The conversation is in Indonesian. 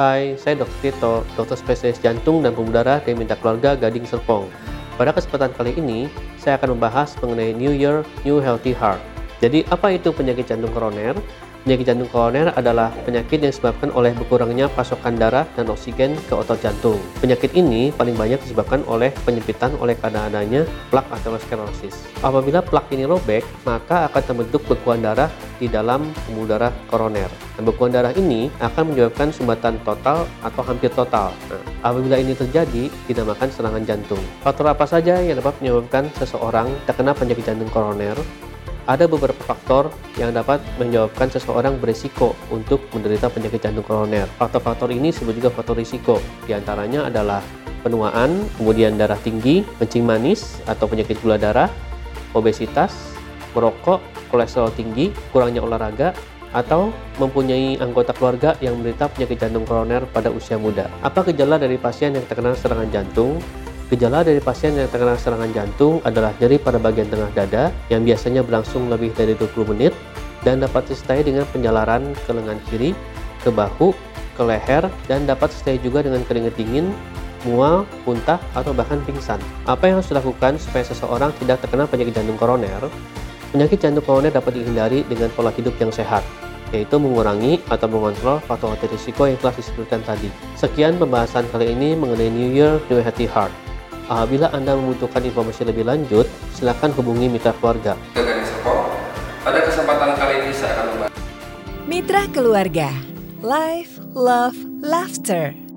Hai, saya Dr. Tito, dokter spesialis jantung dan pembuluh darah dari Minta Keluarga Gading Serpong. Pada kesempatan kali ini, saya akan membahas mengenai New Year, New Healthy Heart. Jadi, apa itu penyakit jantung koroner? Penyakit jantung koroner adalah penyakit yang disebabkan oleh berkurangnya pasokan darah dan oksigen ke otot jantung. Penyakit ini paling banyak disebabkan oleh penyempitan oleh karena adanya plak aterosklerosis. Apabila plak ini robek, maka akan terbentuk bekuan darah di dalam pembuluh darah koroner. Dan bekuan darah ini akan menyebabkan sumbatan total atau hampir total. Nah, apabila ini terjadi, dinamakan serangan jantung. Faktor apa saja yang dapat menyebabkan seseorang terkena penyakit jantung koroner? ada beberapa faktor yang dapat menyebabkan seseorang berisiko untuk menderita penyakit jantung koroner. Faktor-faktor ini disebut juga faktor risiko. Di antaranya adalah penuaan, kemudian darah tinggi, kencing manis atau penyakit gula darah, obesitas, merokok, kolesterol tinggi, kurangnya olahraga, atau mempunyai anggota keluarga yang menderita penyakit jantung koroner pada usia muda. Apa gejala dari pasien yang terkena serangan jantung? Gejala dari pasien yang terkena serangan jantung adalah nyeri pada bagian tengah dada yang biasanya berlangsung lebih dari 20 menit dan dapat disertai dengan penjalaran ke lengan kiri, ke bahu, ke leher, dan dapat disertai juga dengan keringat dingin, mual, muntah, atau bahkan pingsan. Apa yang harus dilakukan supaya seseorang tidak terkena penyakit jantung koroner? Penyakit jantung koroner dapat dihindari dengan pola hidup yang sehat, yaitu mengurangi atau mengontrol faktor risiko yang telah disebutkan tadi. Sekian pembahasan kali ini mengenai New Year New Healthy Heart. Apabila Anda membutuhkan informasi lebih lanjut, silakan hubungi mitra keluarga. Pada kesempatan kali ini saya akan membahas Mitra Keluarga Life, Love, Laughter